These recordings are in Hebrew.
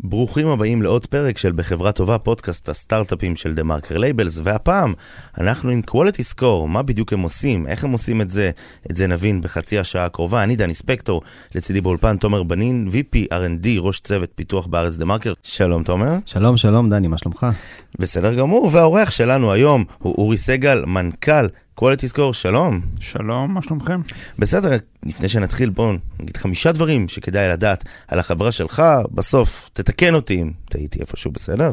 ברוכים הבאים לעוד פרק של בחברה טובה, פודקאסט הסטארט-אפים של דה מרקר לייבלס, והפעם אנחנו עם Quality Score, מה בדיוק הם עושים, איך הם עושים את זה, את זה נבין בחצי השעה הקרובה. אני דני ספקטור, לצידי באולפן תומר בנין, VP R&D, ראש צוות פיתוח בארץ דה מרקר. שלום תומר. שלום, שלום, דני, מה שלומך? בסדר גמור, והאורח שלנו היום הוא אורי סגל, מנכ"ל Quality Score, שלום. שלום, מה שלומכם? בסדר, לפני שנתחיל בואו נגיד חמישה דברים שכדאי לדעת על החברה שלך, בסוף תתקן אותי אם טעיתי איפשהו, בסדר?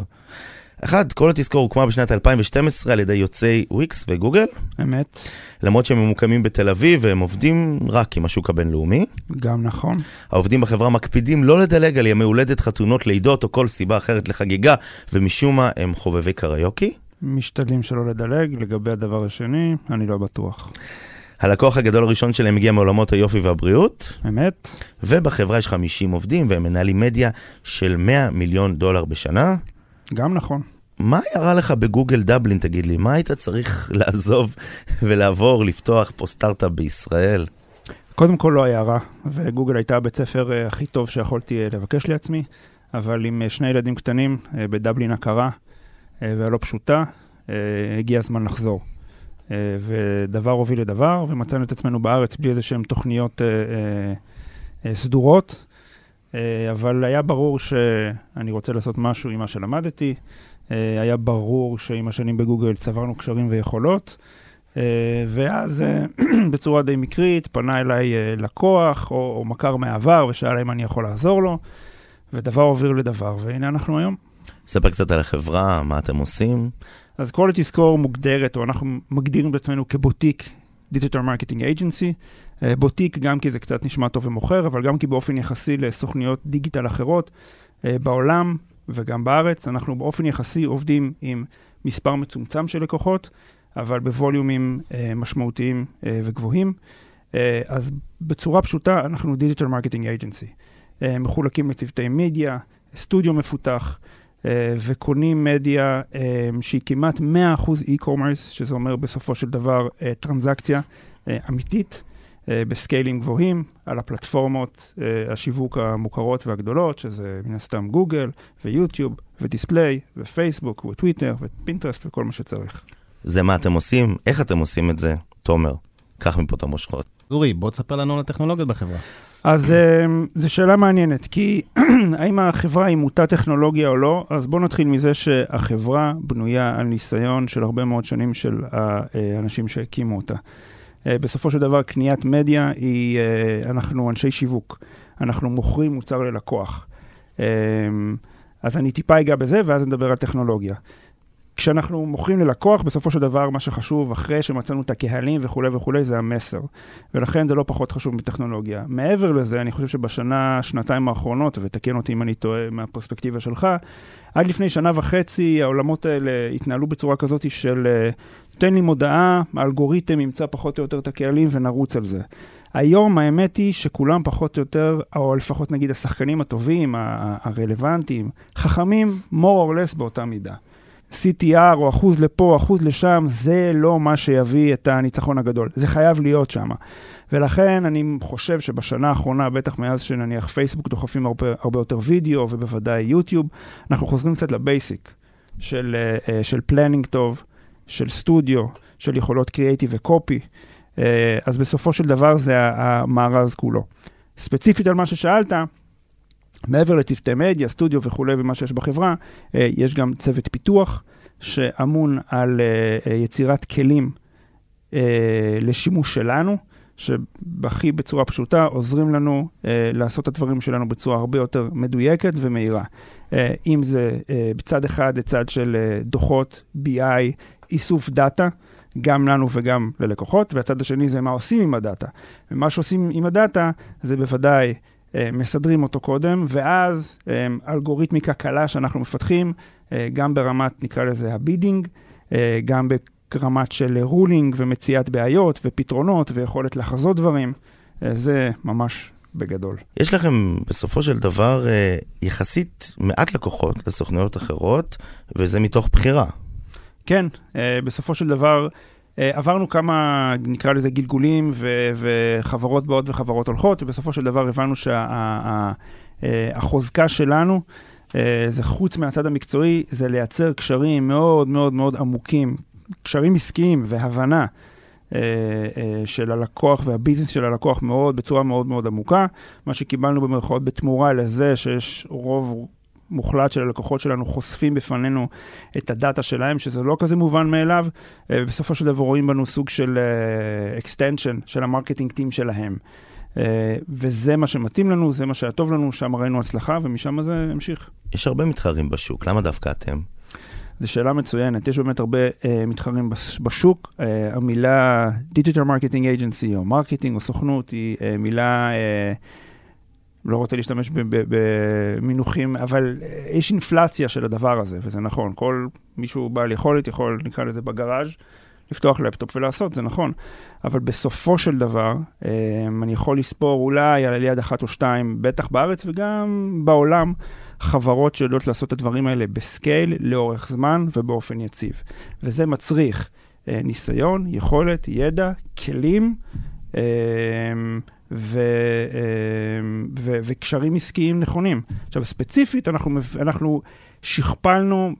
אחד, כל התזכור הוקמה בשנת 2012 על ידי יוצאי וויקס וגוגל, אמת, למרות שהם ממוקמים בתל אביב והם עובדים רק עם השוק הבינלאומי. גם נכון. העובדים בחברה מקפידים לא לדלג על ימי הולדת, חתונות, לידות או כל סיבה אחרת לחגיגה, ומשום מה הם חובבי קריוקי. משתדלים שלא לדלג. לגבי הדבר השני, אני לא בטוח. הלקוח הגדול הראשון שלהם הגיע מעולמות היופי והבריאות, אמת? ובחברה יש 50 עובדים והם מנהלים מדיה של 100 מיליון דולר בשנה. גם נכון. מה ירה לך בגוגל דבלין, תגיד לי? מה היית צריך לעזוב ולעבור, לפתוח פה סטארט-אפ בישראל? קודם כל לא היה רע, וגוגל הייתה הבית ספר אה, הכי טוב שיכולתי אה, לבקש לעצמי, אבל עם אה, שני ילדים קטנים בדבלין הקרה והלא פשוטה, אה, הגיע הזמן לחזור. אה, ודבר הוביל לדבר, ומצאנו את עצמנו בארץ בלי איזה שהן תוכניות אה, אה, אה, סדורות, אה, אבל היה ברור שאני רוצה לעשות משהו עם מה שלמדתי, אה, היה ברור שעם השנים בגוגל צברנו קשרים ויכולות, אה, ואז אה, בצורה די מקרית פנה אליי אה, לקוח או, או מכר מהעבר ושאל אם אני יכול לעזור לו, ודבר הוביל לדבר, והנה אנחנו היום. ספר קצת על החברה, מה אתם עושים. אז quality score מוגדרת, או אנחנו מגדירים את עצמנו כבוטיק, Marketing Agency. אה, בוטיק גם כי זה קצת נשמע טוב ומוכר, אבל גם כי באופן יחסי לסוכניות דיגיטל אחרות אה, בעולם וגם בארץ, אנחנו באופן יחסי עובדים עם מספר מצומצם של לקוחות, אבל בווליומים אה, משמעותיים אה, וגבוהים. אז בצורה פשוטה, אנחנו Marketing Agency. אה, מחולקים לצוותי מדיה, סטודיו מפותח, וקונים מדיה אה, שהיא כמעט 100% e-commerce, שזה אומר בסופו של דבר אה, טרנזקציה אה, אמיתית, אה, בסקיילים גבוהים, על הפלטפורמות אה, השיווק המוכרות והגדולות, שזה מן הסתם גוגל ויוטיוב ודיספליי ופייסבוק וטוויטר ופינטרסט וכל מה שצריך. זה מה אתם עושים, איך אתם עושים את זה, תומר. קח מפה את המושכות. אורי, בוא תספר לנו על הטכנולוגיות בחברה. אז אה, זו שאלה מעניינת, כי האם החברה היא מוטת טכנולוגיה או לא? אז בואו נתחיל מזה שהחברה בנויה על ניסיון של הרבה מאוד שנים של האנשים שהקימו אותה. אה, בסופו של דבר, קניית מדיה היא, אה, אנחנו אנשי שיווק, אנחנו מוכרים מוצר ללקוח. אה, אז אני טיפה אגע בזה, ואז נדבר על טכנולוגיה. כשאנחנו מוכרים ללקוח, בסופו של דבר מה שחשוב, אחרי שמצאנו את הקהלים וכולי וכולי, זה המסר. ולכן זה לא פחות חשוב מטכנולוגיה. מעבר לזה, אני חושב שבשנה, שנתיים האחרונות, ותקן אותי אם אני טועה מהפרספקטיבה שלך, עד לפני שנה וחצי העולמות האלה התנהלו בצורה כזאת של אה, תן לי מודעה, האלגוריתם ימצא פחות או יותר את הקהלים ונרוץ על זה. היום האמת היא שכולם פחות או יותר, או לפחות נגיד השחקנים הטובים, הרלוונטיים, חכמים more or less באותה מידה. CTR או אחוז לפה, אחוז לשם, זה לא מה שיביא את הניצחון הגדול. זה חייב להיות שם. ולכן אני חושב שבשנה האחרונה, בטח מאז שנניח פייסבוק דוחפים הרבה, הרבה יותר וידאו, ובוודאי יוטיוב, אנחנו חוזרים קצת ל basic של, אה, אה, של planning טוב, של סטודיו, של יכולות creative ו copy. אה, אז בסופו של דבר זה המארז כולו. ספציפית על מה ששאלת, מעבר לצוותי מדיה, סטודיו וכולי ומה שיש בחברה, אה, יש גם צוות פיתוח שאמון על אה, אה, יצירת כלים לשימוש שלנו, שהכי בצורה פשוטה עוזרים לנו לעשות את הדברים שלנו בצורה הרבה יותר מדויקת ומהירה. אם זה בצד אחד לצד של דוחות, BI, איסוף דאטה, גם לנו וגם ללקוחות, והצד השני זה מה עושים עם הדאטה. ומה שעושים עם ה data זה בוודאי מסדרים אותו קודם, ואז אה, אלגוריתמיקה קלה שאנחנו מפתחים, אה, גם ברמת, נקרא לזה ה bidding, אה, גם ברמת של rolling ומציאת בעיות ופתרונות ויכולת לחזות דברים, אה, זה ממש בגדול. יש לכם בסופו של דבר אה, יחסית מעט לקוחות לסוכנויות אחרות, וזה מתוך בחירה. כן, אה, בסופו של דבר אה, עברנו כמה, נקרא לזה גלגולים ו- וחברות באות וחברות הולכות, ובסופו של דבר הבנו החוזקה שלנו, זה חוץ מהצד המקצועי, זה לייצר קשרים מאוד מאוד מאוד עמוקים, קשרים עסקיים והבנה. של הלקוח והביזנס של הלקוח מאוד, בצורה מאוד מאוד עמוקה. מה שקיבלנו במרכאות בתמורה לזה שיש רוב מוחלט של הלקוחות שלנו חושפים בפנינו את ה data שלהם, שזה לא כזה מובן מאליו. אה, בסופו של דבר רואים בנו סוג של uh, extension של ה marketing team שלהם. Uh, וזה מה שמתאים לנו, זה מה שהיה טוב לנו, שם ראינו הצלחה ומשם זה המשיך. יש הרבה מתחרים בשוק, למה דווקא אתם? זו שאלה מצוינת, יש באמת הרבה uh, מתחרים בשוק. Uh, המילה Digital Marketing Agency או marketing או סוכנות היא uh, מילה... Uh, לא רוצה להשתמש במינוחים, אבל יש אינפלציה של הדבר הזה, וזה נכון. כל מישהו בעל יכולת יכול, נקרא לזה בגראז', לפתוח לפטופ ולעשות, זה נכון. אבל בסופו של דבר, אמ, אני יכול לספור אולי על יד אחת או שתיים, בטח בארץ וגם בעולם, חברות שיודעות לעשות את הדברים האלה בסקייל, לאורך זמן ובאופן יציב. וזה מצריך אה, ניסיון, יכולת, ידע, כלים. ו, אמ, ו, וקשרים עסקיים נכונים. עכשיו, ספציפית, אנחנו, אנחנו שכפלנו,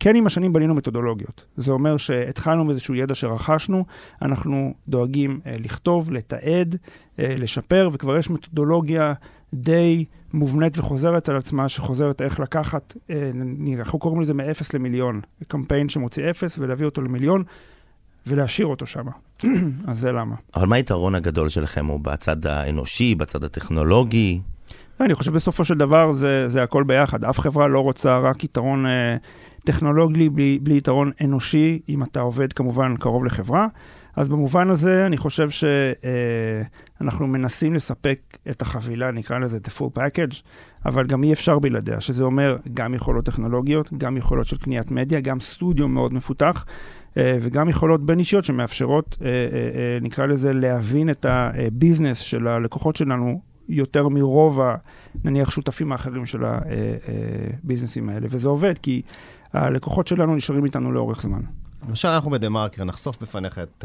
כן עם השנים בנינו מתודולוגיות. זה אומר שהתחלנו מאיזשהו ידע שרכשנו, אנחנו דואגים אה, לכתוב, לתעד, אה, לשפר, וכבר יש מתודולוגיה די מובנית וחוזרת על עצמה, שחוזרת איך לקחת, אה, אנחנו קוראים לזה מ-0 למיליון, קמפיין שמוציא 0 ולהביא אותו למיליון. ולהשאיר אותו שם. אז זה למה. אבל מה היתרון הגדול שלכם? הוא בצד האנושי, בצד הטכנולוגי? אני חושב בסופו של דבר זה, זה הכל ביחד. אף חברה לא רוצה רק יתרון אה, טכנולוגי בלי, בלי יתרון אנושי, אם אתה עובד כמובן קרוב לחברה. אז במובן הזה אני חושב שאנחנו אה, מנסים לספק את החבילה, נקרא לזה the full package, אבל גם אי אפשר בלעדיה, שזה אומר גם יכולות טכנולוגיות, גם יכולות של קניית מדיה, גם סטודיו מאוד מפותח. אה, וגם יכולות בין אישיות שמאפשרות, אה, נקרא לזה, להבין את הביזנס של הלקוחות שלנו יותר מרוב, נניח, שותפים האחרים של הביזנסים האלה. וזה עובד, כי הלקוחות שלנו נשארים איתנו לאורך זמן. למשל, אנחנו בדה-מרקר נחשוף בפניך את,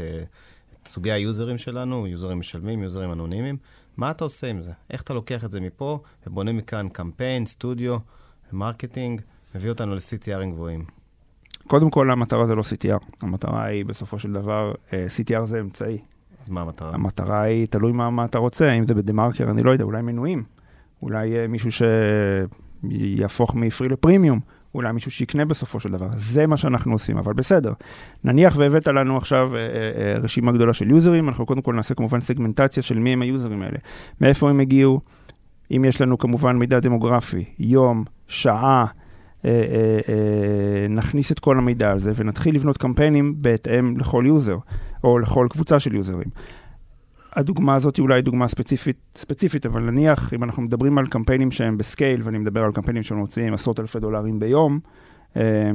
את סוגי היוזרים שלנו, יוזרים משלמים, יוזרים אנונימיים. מה אתה עושה עם זה? איך אתה לוקח את זה מפה ובונה מכאן קמפיין, סטודיו, marketing, מביא אותנו ל-CTR ים גבוהים? קודם כל, המטרה זה לא CTR. המטרה היא, בסופו של דבר, אה, CTR זה אמצעי. אז מה המטרה? המטרה היא, תלוי מה, מה אתה רוצה, אם זה בדה-מרקר, אני לא יודע, אולי מנויים. אולי אה, מישהו שיהפוך מ-free ל-premium. אולי מישהו שיקנה בסופו של דבר. זה מה שאנחנו עושים, אבל בסדר. נניח והבאת לנו עכשיו אה, אה, אה, רשימה גדולה של users, אנחנו קודם כל נעשה כמובן סגמנטציה של מי הם ה-users האלה. מאיפה הם הגיעו, אם יש לנו כמובן מידע דמוגרפי, יום, שעה, אה, אה, אה, נכניס את כל המידע על זה ונתחיל לבנות קמפיינים בהתאם לכל user, או לכל קבוצה של users. הדוגמה הזאת היא אולי דוגמה ספציפית, ספציפית, אבל נניח, אם אנחנו מדברים על קמפיינים שהם ב-scale, ואני מדבר על קמפיינים שמוציאים עשרות אלפי דולרים ביום,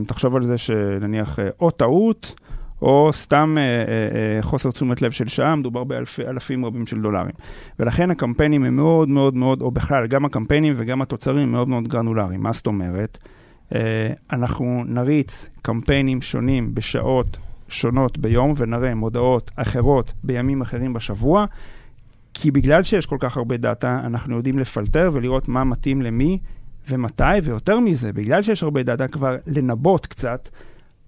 תחשוב על זה שנניח או טעות, או סתם אה, אה, חוסר תשומת לב של שעה, מדובר באלפים רבים של דולרים. ולכן הקמפיינים הם מאוד מאוד מאוד, או בכלל, גם הקמפיינים וגם התוצרים מאוד מאוד גרנולריים. מה זאת אומרת? אה, אנחנו נריץ קמפיינים שונים בשעות שונות ביום ונראה מודעות אחרות בימים אחרים בשבוע, כי בגלל שיש כל כך הרבה דאטה, אנחנו יודעים לפלטר ולראות מה מתאים למי ומתי, ויותר מזה, בגלל שיש הרבה דאטה, כבר לנבא קצת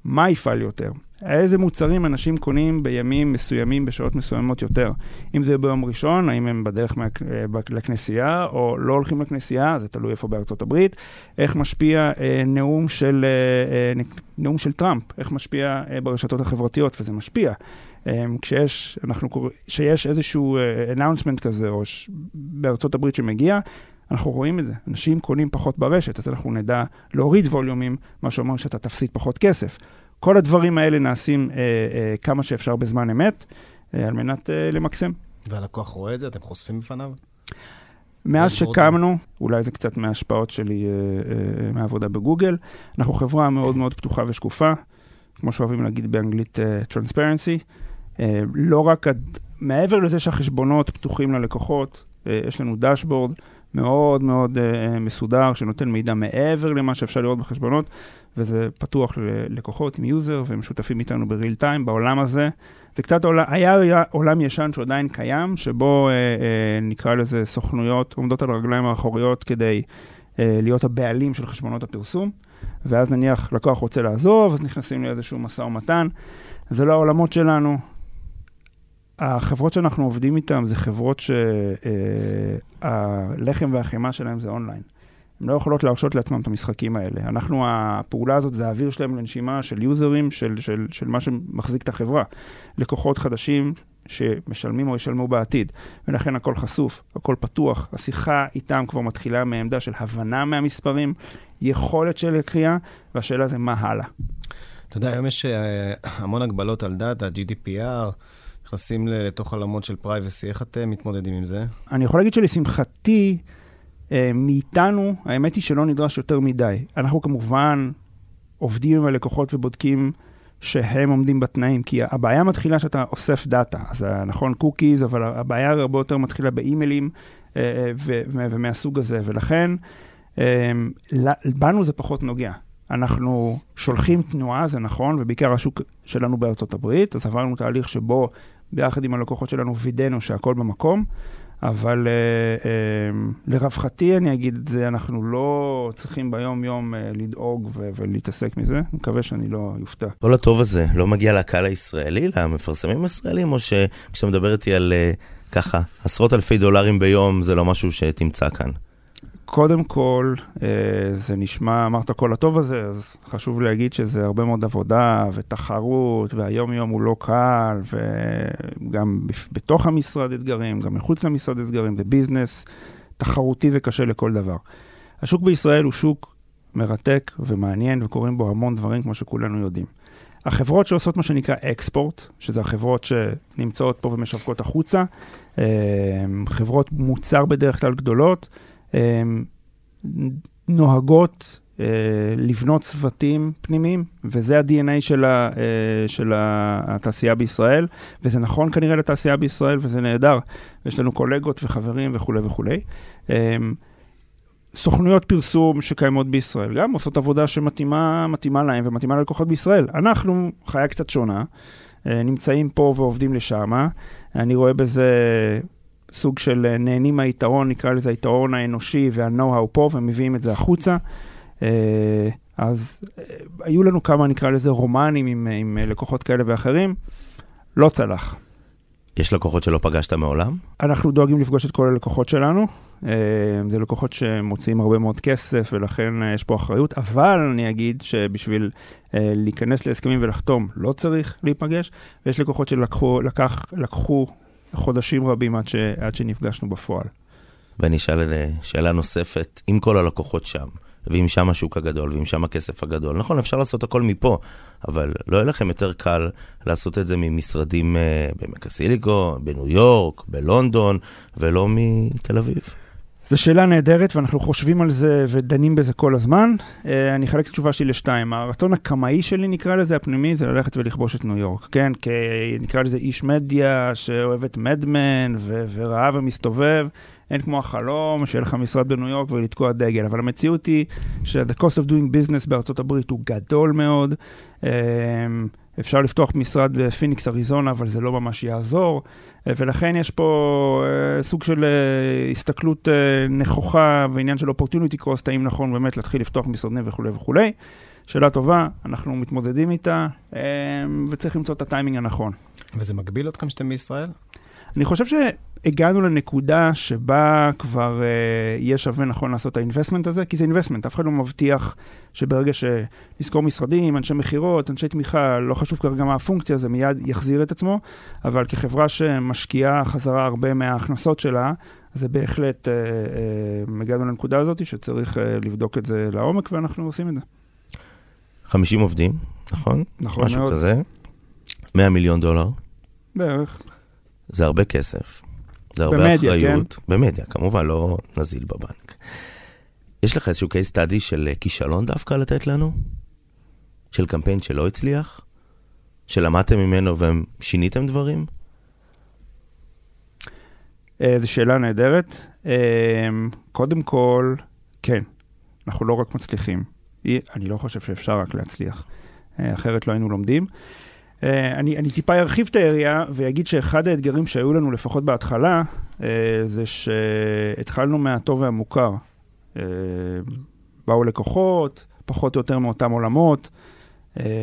מה יפעל יותר. איזה מוצרים אנשים קונים בימים מסוימים, בשעות מסוימות יותר. אם זה ביום ראשון, האם הם בדרך מה, אה, לכנסייה, או לא הולכים לכנסייה, זה תלוי איפה בארצות הברית. איך משפיע אה, נאום, של, אה, אה, נאום של טראמפ, איך משפיע אה, ברשתות החברתיות, וזה משפיע. אה, כשיש, אנחנו כשיש איזשהו אה, announcement כזה, או ש... בארצות הברית שמגיע, אנחנו רואים את זה. אנשים קונים פחות ברשת, אז אנחנו נדע להוריד ווליומים, מה שאומר שאתה תפסיד פחות כסף. כל הדברים האלה נעשים אה, אה, כמה שאפשר בזמן אמת, אה, על מנת אה, למקסם. והלקוח רואה את זה? אתם חושפים בפניו? מאז שקמנו, אולי זה קצת מההשפעות שלי אה, אה, מהעבודה בגוגל, אנחנו חברה מאוד מאוד פתוחה ושקופה, כמו שאוהבים להגיד באנגלית uh, Transparency. Uh, לא רק, עד, מעבר לזה שהחשבונות פתוחים ללקוחות, אה, יש לנו דשבורד, מאוד מאוד אה, מסודר, שנותן מידע מעבר למה שאפשר לראות בחשבונות, וזה פתוח ללקוחות עם user, והם שותפים איתנו ב-real time בעולם הזה. זה קצת עולם, היה, היה עולם ישן שעדיין קיים, שבו uh, uh, נקרא לזה סוכנויות עומדות על הרגליים האחוריות כדי uh, להיות הבעלים של חשבונות הפרסום, ואז נניח לקוח רוצה לעזוב, אז נכנסים לאיזשהו משא ומתן. זה לא העולמות שלנו. החברות שאנחנו עובדים איתן זה חברות שהלחם והחימה שלהן זה אונליין. הן לא יכולות להרשות לעצמן את המשחקים האלה. אנחנו, הפעולה הזאת זה האוויר שלהם לנשימה של יוזרים, של, של, של מה שמחזיק את החברה. לקוחות חדשים שמשלמים או ישלמו בעתיד. ולכן הכל חשוף, הכל פתוח. השיחה איתם כבר מתחילה מעמדה של הבנה מהמספרים, יכולת של קריאה, והשאלה זה מה הלאה. אתה יודע, היום יש אה, המון הגבלות על דאטה, GDPR, נכנסים לתוך עולמות של privacy. איך אתם מתמודדים עם זה? אני יכול להגיד שלשמחתי, אה, מאיתנו, האמת היא שלא נדרש יותר מדי. אנחנו כמובן עובדים עם הלקוחות ובודקים שהם עומדים בתנאים, כי הבעיה מתחילה שאתה אוסף דאטה. אז נכון קוקיז, אבל הבעיה הרבה יותר מתחילה באימיילים אה, ומהסוג הזה, ולכן בנו זה פחות נוגע. אנחנו שולחים תנועה, זה נכון, ובעיקר השוק שלנו בארצות הברית, אז עברנו תהליך שבו ביחד עם הלקוחות שלנו וידאנו שהכל במקום, אבל אה, אה, לרווחתי, אני אגיד את זה, אנחנו לא צריכים ביום-יום אה, לדאוג ו- ולהתעסק מזה, מקווה שאני לא אופתע. כל הטוב הזה לא מגיע לקהל הישראלי, למפרסמים הישראלים, או שכשאתה מדבר איתי על אה, ככה עשרות אלפי דולרים ביום, זה לא משהו שתמצא כאן? קודם כל, אה, זה נשמע, אמרת כל הטוב הזה, אז חשוב להגיד שזה הרבה מאוד עבודה ותחרות, והיום-יום הוא לא קל, וגם בתוך המשרד אתגרים, גם מחוץ למשרד אתגרים, זה ביזנס תחרותי וקשה לכל דבר. השוק בישראל הוא שוק מרתק ומעניין, וקורים בו המון דברים, כמו שכולנו יודעים. החברות שעושות מה שנקרא אקספורט, שזה החברות שנמצאות פה ומשווקות החוצה, אה, חברות מוצר בדרך כלל גדולות, נוהגות אה, לבנות צוותים פנימיים, וזה ה-DNA של, ה, אה, של התעשייה בישראל, וזה נכון כנראה לתעשייה בישראל, וזה נהדר. יש לנו קולגות וחברים וכולי וכולי. אמ, סוכנויות פרסום שקיימות בישראל גם עושות עבודה שמתאימה להם ומתאימה ללקוחות בישראל. אנחנו, חיה קצת שונה, אה, נמצאים פה ועובדים לשם. אני רואה בזה סוג של אה, נהנים מהיתרון, נקרא לזה היתרון האנושי וה-know-how פה, ומביאים את זה החוצה. אה, אז אה, היו לנו כמה, נקרא לזה, רומנים עם, עם לקוחות כאלה ואחרים, לא צלח. יש לקוחות שלא פגשת מעולם? אנחנו דואגים לפגוש את כל הלקוחות שלנו. זה לקוחות שמוציאים הרבה מאוד כסף, ולכן יש פה אחריות, אבל אני אגיד שבשביל להיכנס להסכמים ולחתום לא צריך להיפגש, ויש לקוחות שלקחו לקח, לקחו חודשים רבים עד, ש, עד שנפגשנו בפועל. ואני אשאל שאלה נוספת, עם כל הלקוחות שם, ועם שם השוק הגדול, ועם שם הכסף הגדול, נכון, אפשר לעשות הכל מפה, אבל לא יהיה לכם יותר קל לעשות את זה ממשרדים uh, בעמק הסיליקו, בניו יורק, בלונדון, ולא מתל אביב. זו שאלה נהדרת, ואנחנו חושבים על זה ודנים בזה כל הזמן. Uh, אני אחלק את התשובה שלי לשתיים. הרצון הקמאי שלי, נקרא לזה, הפנימי, זה ללכת ולכבוש את ניו יורק. כן, כי נקרא לזה איש מדיה שאוהב את מדמן ו- ורעב ומסתובב. אין כמו החלום שיהיה לך משרד בניו יורק ולתקוע דגל, אבל המציאות היא ש-the cost of doing business בארצות הברית הוא גדול מאוד. אה, אפשר לפתוח משרד בפיניקס, אריזונה, אבל זה לא ממש יעזור. אה, ולכן יש פה אה, סוג של אה, הסתכלות נכוחה ועניין של opportunity cost, האם נכון באמת להתחיל לפתוח משרדים וכולי וכולי. שאלה טובה, אנחנו מתמודדים איתה, וצריך למצוא את הטיימינג הנכון. וזה מגביל אתכם שאתם בישראל? אני חושב שהגענו לנקודה שבה כבר אה, יהיה שווה נכון לעשות את ה-investment הזה, כי זה investment, אף אחד לא מבטיח שברגע שנזכור משרדים, אנשי מכירות, אנשי תמיכה, לא חשוב כרגע מה הפונקציה, זה מיד יחזיר את עצמו, אבל כחברה שמשקיעה חזרה הרבה מההכנסות שלה, זה בהחלט uh, uh, הגענו לנקודה הזאת שצריך uh, לבדוק את זה לעומק, ואנחנו עושים את זה. 50 עובדים, נכון? נכון משהו מאוד. משהו כזה. 100 מיליון דולר. בערך. זה הרבה כסף, זה הרבה במדיה, אחריות. כן? במדיה, כמובן, לא נזיל בבנק. יש לך איזשהו case study של אה, כישלון דווקא לתת לנו? של קמפיין שלא הצליח? שלמדתם ממנו ושיניתם דברים? אה, זו שאלה נהדרת. אה, קודם כל, כן, אנחנו לא רק מצליחים. אני לא חושב שאפשר רק להצליח, אחרת לא היינו לומדים. אני, אני טיפה ארחיב את היריעה ואגיד שאחד האתגרים שהיו לנו, לפחות בהתחלה, זה שהתחלנו מהטוב והמוכר. באו לקוחות, פחות או יותר מאותם עולמות,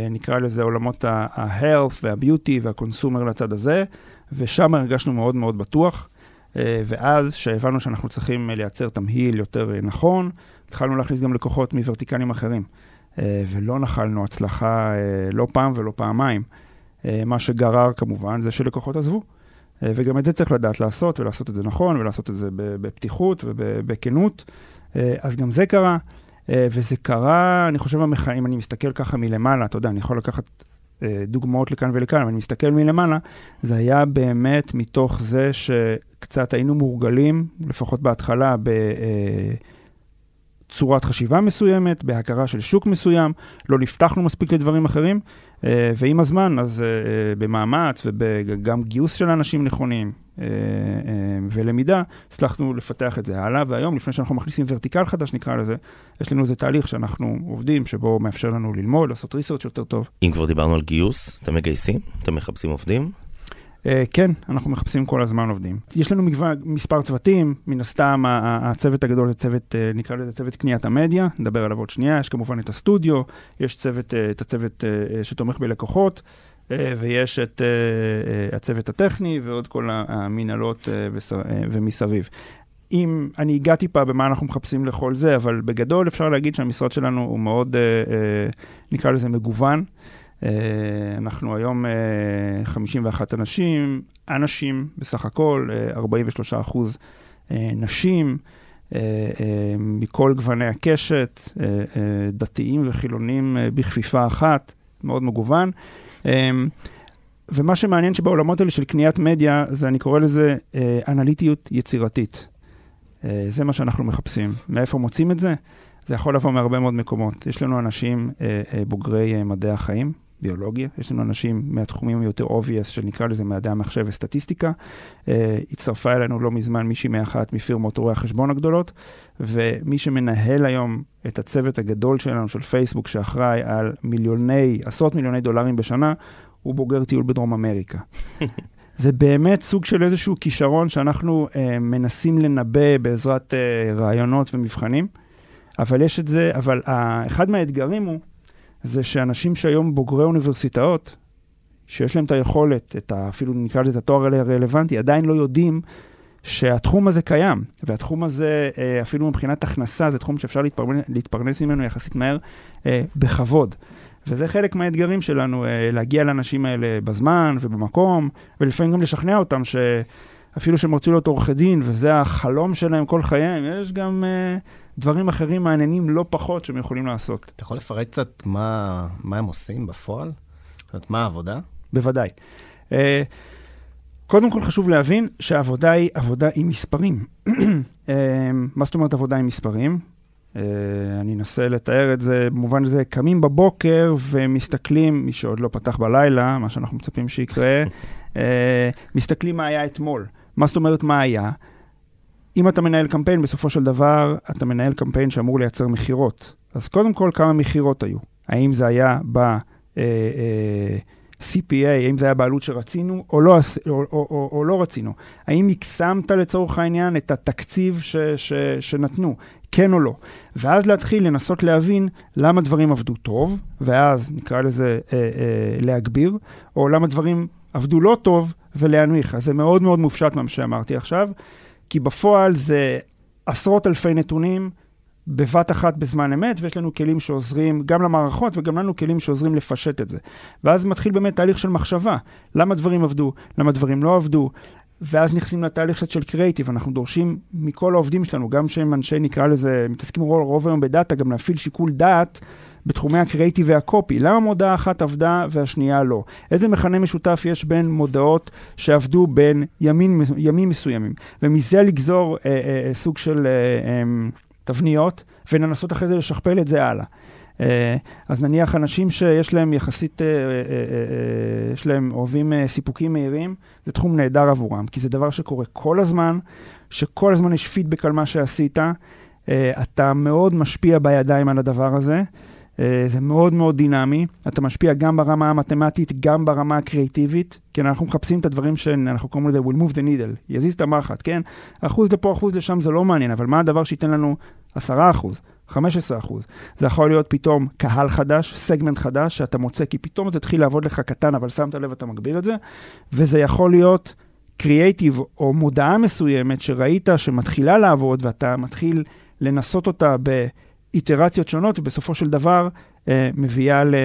נקרא לזה עולמות ה-health וה-beauty וה-consumer לצד הזה, ושם הרגשנו מאוד מאוד בטוח. אה, ואז, כשהבנו שאנחנו צריכים לייצר תמהיל יותר אה, נכון, התחלנו להכניס גם לקוחות מוורטיקלים אחרים. אה, ולא נחלנו הצלחה לא פעם ולא פעמיים. מה שגרר כמובן זה שלקוחות עזבו. וגם את זה צריך לדעת לעשות, ולעשות את זה נכון, ולעשות את זה בפתיחות ובכנות. אז גם זה קרה, וזה קרה, אני חושב, אם אני מסתכל ככה מלמעלה, אתה יודע, אני יכול לקחת אה, דוגמאות לכאן ולכאן, אבל אני מסתכל מלמעלה, זה היה באמת מתוך זה שקצת היינו מורגלים, לפחות בהתחלה, בצורת אה, חשיבה מסוימת, בהכרה של שוק מסוים, לא נפתחנו מספיק לדברים אחרים, אה, ועם הזמן, אז במאמץ וגם גיוס של אנשים נכונים, אה, אה, ולמידה, הצלחנו לפתח את זה הלאה, והיום, לפני שאנחנו מכניסים ורטיקל חדש, נקרא לזה, יש לנו איזה תהליך שאנחנו עובדים, שבו מאפשר לנו ללמוד, לעשות ריסרצ' יותר טוב. אם כבר דיברנו על גיוס, אתם מגייסים? אתם מחפשים עובדים? Uh, כן, אנחנו מחפשים כל הזמן עובדים. יש לנו מגוון, מספר צוותים, מן הסתם הצוות הגדול זה צוות, uh, נקרא לזה צוות קניית המדיה, נדבר עליו עוד שנייה, יש כמובן את הסטודיו, יש צוות, uh, את הצוות שתומך בלקוחות, אה, ויש את אה, אה, הצוות הטכני ועוד כל המנהלות ומסביב. אם אני הגעתי פה במה אנחנו מחפשים לכל זה, אבל בגדול אפשר להגיד שהמשרד שלנו הוא מאוד, נקרא לזה מגוון. אנחנו היום 51 אנשים, אנשים בסך הכל, 43 אחוז נשים. מכל גווני הקשת, דתיים וחילונים בכפיפה אחת, מאוד מגוון. ומה שמעניין שבעולמות האלה של קניית מדיה, זה אני קורא לזה אה, אנליטיות יצירתית. אה, זה מה שאנחנו מחפשים. מאיפה מוצאים את זה? זה יכול לבוא מהרבה מאוד מקומות. יש לנו אנשים אה, אה, בוגרי אה, מדעי החיים, ביולוגיה, יש לנו אנשים מהתחומים היותר obvious, שנקרא לזה מדעי המחשב וסטטיסטיקה. אה, הצטרפה אלינו לא מזמן מישהי מאחת מפירמות רואי החשבון הגדולות, ומי שמנהל היום את הצוות הגדול שלנו של פייסבוק, שאחראי על מיליוני, עשרות מיליוני דולרים בשנה, הוא בוגר טיול בדרום אמריקה. זה באמת סוג של איזשהו כישרון שאנחנו אה, מנסים לנבא בעזרת אה, רעיונות ומבחנים, אבל יש את זה, אבל אה, אחד מהאתגרים הוא, זה שאנשים שהיום בוגרי אוניברסיטאות, שיש להם את היכולת, את ה, אפילו נקרא לזה התואר הרלוונטי, עדיין לא יודעים שהתחום הזה קיים, והתחום הזה, אה, אפילו מבחינת הכנסה, זה תחום שאפשר להתפרנס, להתפרנס ממנו יחסית מהר אה, בכבוד. וזה חלק מהאתגרים שלנו, אה, להגיע לאנשים האלה בזמן ובמקום, ולפעמים גם לשכנע אותם שאפילו שהם רוצים להיות עורכי דין, וזה החלום שלהם כל חייהם, יש גם דברים אחרים מעניינים לא פחות שהם יכולים לעשות. אתה יכול לפרט קצת מה, מה הם עושים בפועל? זאת אומרת, מה העבודה? בוודאי. קודם כל חשוב להבין שהעבודה היא עבודה עם מספרים. אה, מה זאת אומרת עבודה עם מספרים? Uh, אני אנסה לתאר את זה במובן הזה, קמים בבוקר ומסתכלים, מי שעוד לא פתח בלילה, מה שאנחנו מצפים שיקרה, uh, מסתכלים מה היה אתמול. מה זאת אומרת מה היה? אם אתה מנהל קמפיין, בסופו של דבר אתה מנהל קמפיין שאמור לייצר מכירות. אז קודם כל, כמה מכירות היו? האם זה היה ב... Uh, uh, CPA, האם זה היה בעלות שרצינו או לא, או, או, או, או לא רצינו? האם הקסמת לצורך העניין את התקציב ש, ש, שנתנו, כן או לא? ואז להתחיל לנסות להבין למה דברים עבדו טוב, ואז נקרא לזה אה, אה, להגביר, או למה דברים עבדו לא טוב ולהנמיך. אז זה מאוד מאוד מופשט מה שאמרתי עכשיו, כי בפועל זה עשרות אלפי נתונים. בבת אחת בזמן אמת, ויש לנו כלים שעוזרים גם למערכות וגם לנו כלים שעוזרים לפשט את זה. ואז מתחיל באמת תהליך של מחשבה, למה דברים עבדו, למה דברים לא עבדו, ואז נכנסים לתהליך של קריאיטיב, אנחנו דורשים מכל העובדים שלנו, גם שהם אנשי, נקרא לזה, מתעסקים רוב היום בדאטה, גם להפעיל שיקול דעת בתחומי הקריאיטיב והקופי. למה מודעה אחת עבדה והשנייה לא? איזה מכנה משותף יש בין מודעות שעבדו בין ימים, ימים מסוימים? ומזה לגזור אה, אה, סוג של... אה, אה, תבניות, ולנסות אחרי זה לשכפל את זה הלאה. אז נניח אנשים שיש להם יחסית, יש להם, אוהבים סיפוקים מהירים, זה תחום נהדר עבורם, כי זה דבר שקורה כל הזמן, שכל הזמן יש פידבק על מה שעשית, אתה מאוד משפיע בידיים על הדבר הזה. אה, זה מאוד מאוד דינמי, אתה משפיע גם ברמה המתמטית, גם ברמה הקריאיטיבית, כן, אנחנו מחפשים את הדברים שאנחנו קוראים לזה will move the needle, יזיז את המחט, כן? אחוז לפה, אחוז לשם זה לא מעניין, אבל מה הדבר שייתן לנו 10 אחוז, 15 אחוז? זה יכול להיות פתאום קהל חדש, סגמנט חדש, שאתה מוצא, כי פתאום זה התחיל לעבוד לך קטן, אבל שמת לב, אתה מגביר את זה, וזה יכול להיות קריאייטיב או מודעה מסוימת שראית שמתחילה לעבוד, ואתה מתחיל לנסות אותה ב... איטרציות שונות, ובסופו של דבר אה, מביאה להבדל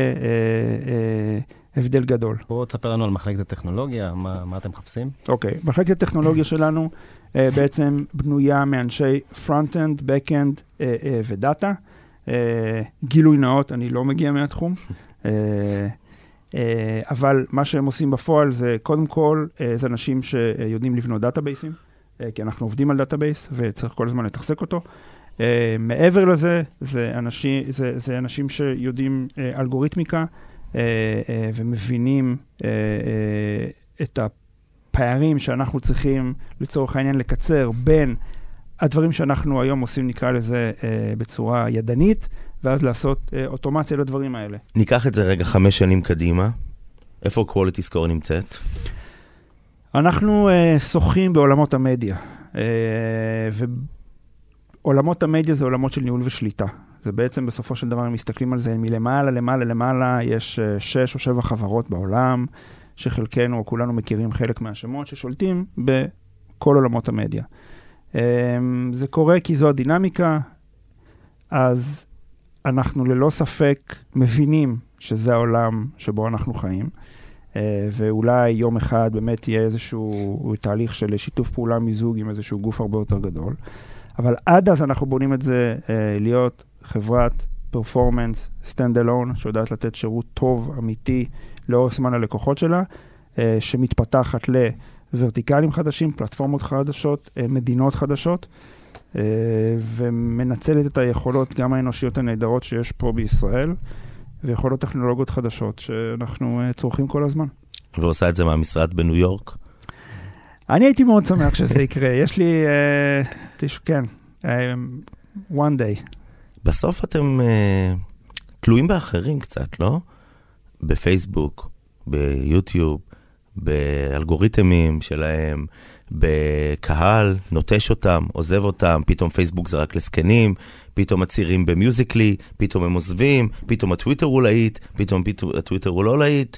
אה, אה, גדול. בואו תספר לנו על מחלקת הטכנולוגיה, מה, מה אתם מחפשים? אוקיי, okay. מחלקת הטכנולוגיה שלנו אה, בעצם בנויה מאנשי front-end, back-end אה, אה, ודאטה. אה, גילוי נאות, אני לא מגיע מהתחום. אה, אה, אבל מה שהם עושים בפועל זה, קודם כל, אה, זה אנשים שיודעים לבנות database ים, אה, כי אנחנו עובדים על database וצריך כל הזמן לתחזק אותו. אה, מעבר לזה, זה אנשים, זה, זה אנשים שיודעים אה, אלגוריתמיקה אה, אה, ומבינים אה, אה, את הפערים שאנחנו צריכים, לצורך העניין, לקצר בין הדברים שאנחנו היום עושים, נקרא לזה, uh, בצורה ידנית, ואז לעשות uh, אוטומציה לדברים האלה. ניקח את זה רגע חמש שנים קדימה. איפה quality score נמצאת? אנחנו uh, שוחים בעולמות המדיה. Uh, עולמות המדיה זה עולמות של ניהול ושליטה. זה בעצם בסופו של דבר, אם מסתכלים על זה מלמעלה, למעלה, למעלה, יש uh, שש או שבע חברות בעולם, שחלקנו או כולנו מכירים חלק מהשמות, ששולטים בכל עולמות המדיה. אמ, זה קורה כי זו הדינמיקה, אז אנחנו ללא ספק מבינים שזה העולם שבו אנחנו חיים. אה, ואולי יום אחד באמת יהיה איזשהו תהליך של שיתוף פעולה מיזוג עם איזשהו גוף הרבה יותר גדול. אבל עד אז אנחנו בונים את זה אה, להיות חברת performance stand alone, שיודעת לתת שירות טוב, אמיתי, לאורך זמן ללקוחות שלה, אה, שמתפתחת לוורטיקלים חדשים, פלטפורמות חדשות, אה, מדינות חדשות, אה, ומנצלת את היכולות, גם האנושיות הנהדרות שיש פה בישראל, ויכולות טכנולוגיות חדשות שאנחנו אה, צורכים כל הזמן. ועושה את זה מהמשרד בניו יורק? אני הייתי מאוד שמח שזה יקרה. יש לי, uh, תש... כן, uh, one day. בסוף אתם uh, תלויים באחרים קצת, לא? בפייסבוק, ביוטיוב, באלגוריתמים שלהם, בקהל, נוטש אותם, עוזב אותם, פתאום פייסבוק זה רק לזקנים, פתאום הצעירים במיוזיקלי, פתאום הם עוזבים, פתאום הטוויטר הוא להיט, פתאום, פתאום הטוויטר הוא לא להיט.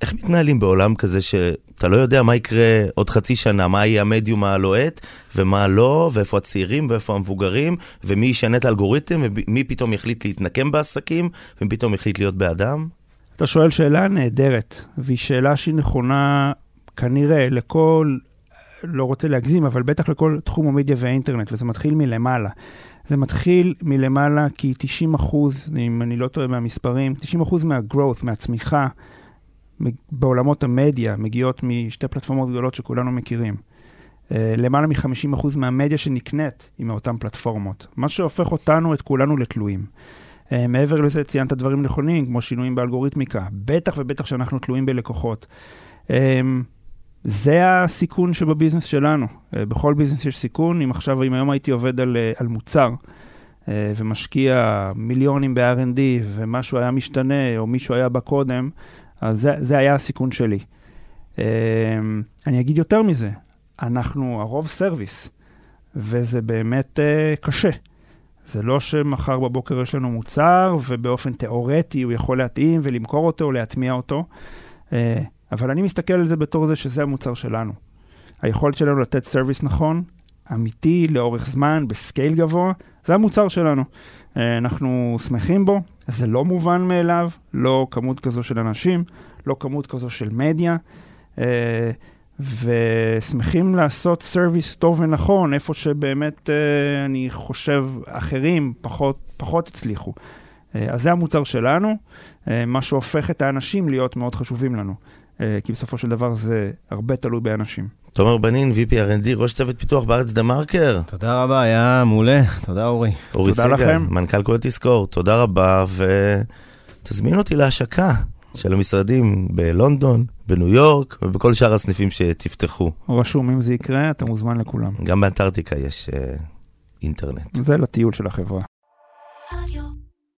איך מתנהלים בעולם כזה שאתה לא יודע מה יקרה עוד חצי שנה, מה יהיה המדיום הלוהט ומה לא, ואיפה הצעירים ואיפה המבוגרים, ומי ישנה את האלגוריתם, ומי פתאום יחליט להתנקם בעסקים, ומי פתאום יחליט להיות באדם? אתה שואל שאלה נהדרת, והיא שאלה שהיא נכונה כנראה לכל, לא רוצה להגזים, אבל בטח לכל תחום המדיה והאינטרנט, וזה מתחיל מלמעלה. זה מתחיל מלמעלה כי 90 אחוז, אם אני לא טועה מהמספרים, 90 אחוז מהgrowth, מהצמיחה, בעולמות המדיה מגיעות משתי פלטפורמות גדולות שכולנו מכירים. Uh, למעלה מ-50% מהמדיה שנקנית היא מאותן פלטפורמות, מה שהופך אותנו, את כולנו, לתלויים. אה, מעבר לזה, ציינת דברים נכונים, כמו שינויים באלגוריתמיקה, בטח ובטח שאנחנו תלויים בלקוחות. אה, זה הסיכון שב-business שלנו. בכל business יש סיכון. אם עכשיו, אם היום הייתי עובד על, על מוצר ומשקיע מיליונים ב-R&D ומשהו היה משתנה, או מישהו היה בא קודם, אז זה, זה היה הסיכון שלי. אמ, אני אגיד יותר מזה, אנחנו הרוב service, וזה באמת אה, קשה. זה לא שמחר בבוקר יש לנו מוצר, ובאופן תיאורטי הוא יכול להתאים ולמכור אותו או להטמיע אותו, אה, אבל אני מסתכל על זה בתור זה שזה המוצר שלנו. היכולת שלנו לתת service נכון, אמיתי, לאורך זמן, ב-scale גבוה, זה המוצר שלנו. אה, אנחנו שמחים בו, זה לא מובן מאליו, לא כמות כזו של אנשים, לא כמות כזו של מדיה, אה, ושמחים לעשות service טוב ונכון, איפה שבאמת אה, אני חושב אחרים פחות, פחות הצליחו. אז זה המוצר שלנו, מה שהופך את האנשים להיות מאוד חשובים לנו. כי בסופו של דבר זה הרבה תלוי באנשים. תומר בנין, VP R&D, ראש צוות פיתוח בארץ דה מרקר. תודה רבה, היה מעולה. תודה, אורי. אורי תודה סגל, לכם. מנכ"ל Quality Score, תודה רבה, ותזמין אותי להשקה של המשרדים בלונדון, בניו יורק ובכל שאר הסניפים שתפתחו. רשום אם זה יקרה, אתה מוזמן לכולם. גם באנטארקטיקה יש אה, אינטרנט. זה לטיול של החברה.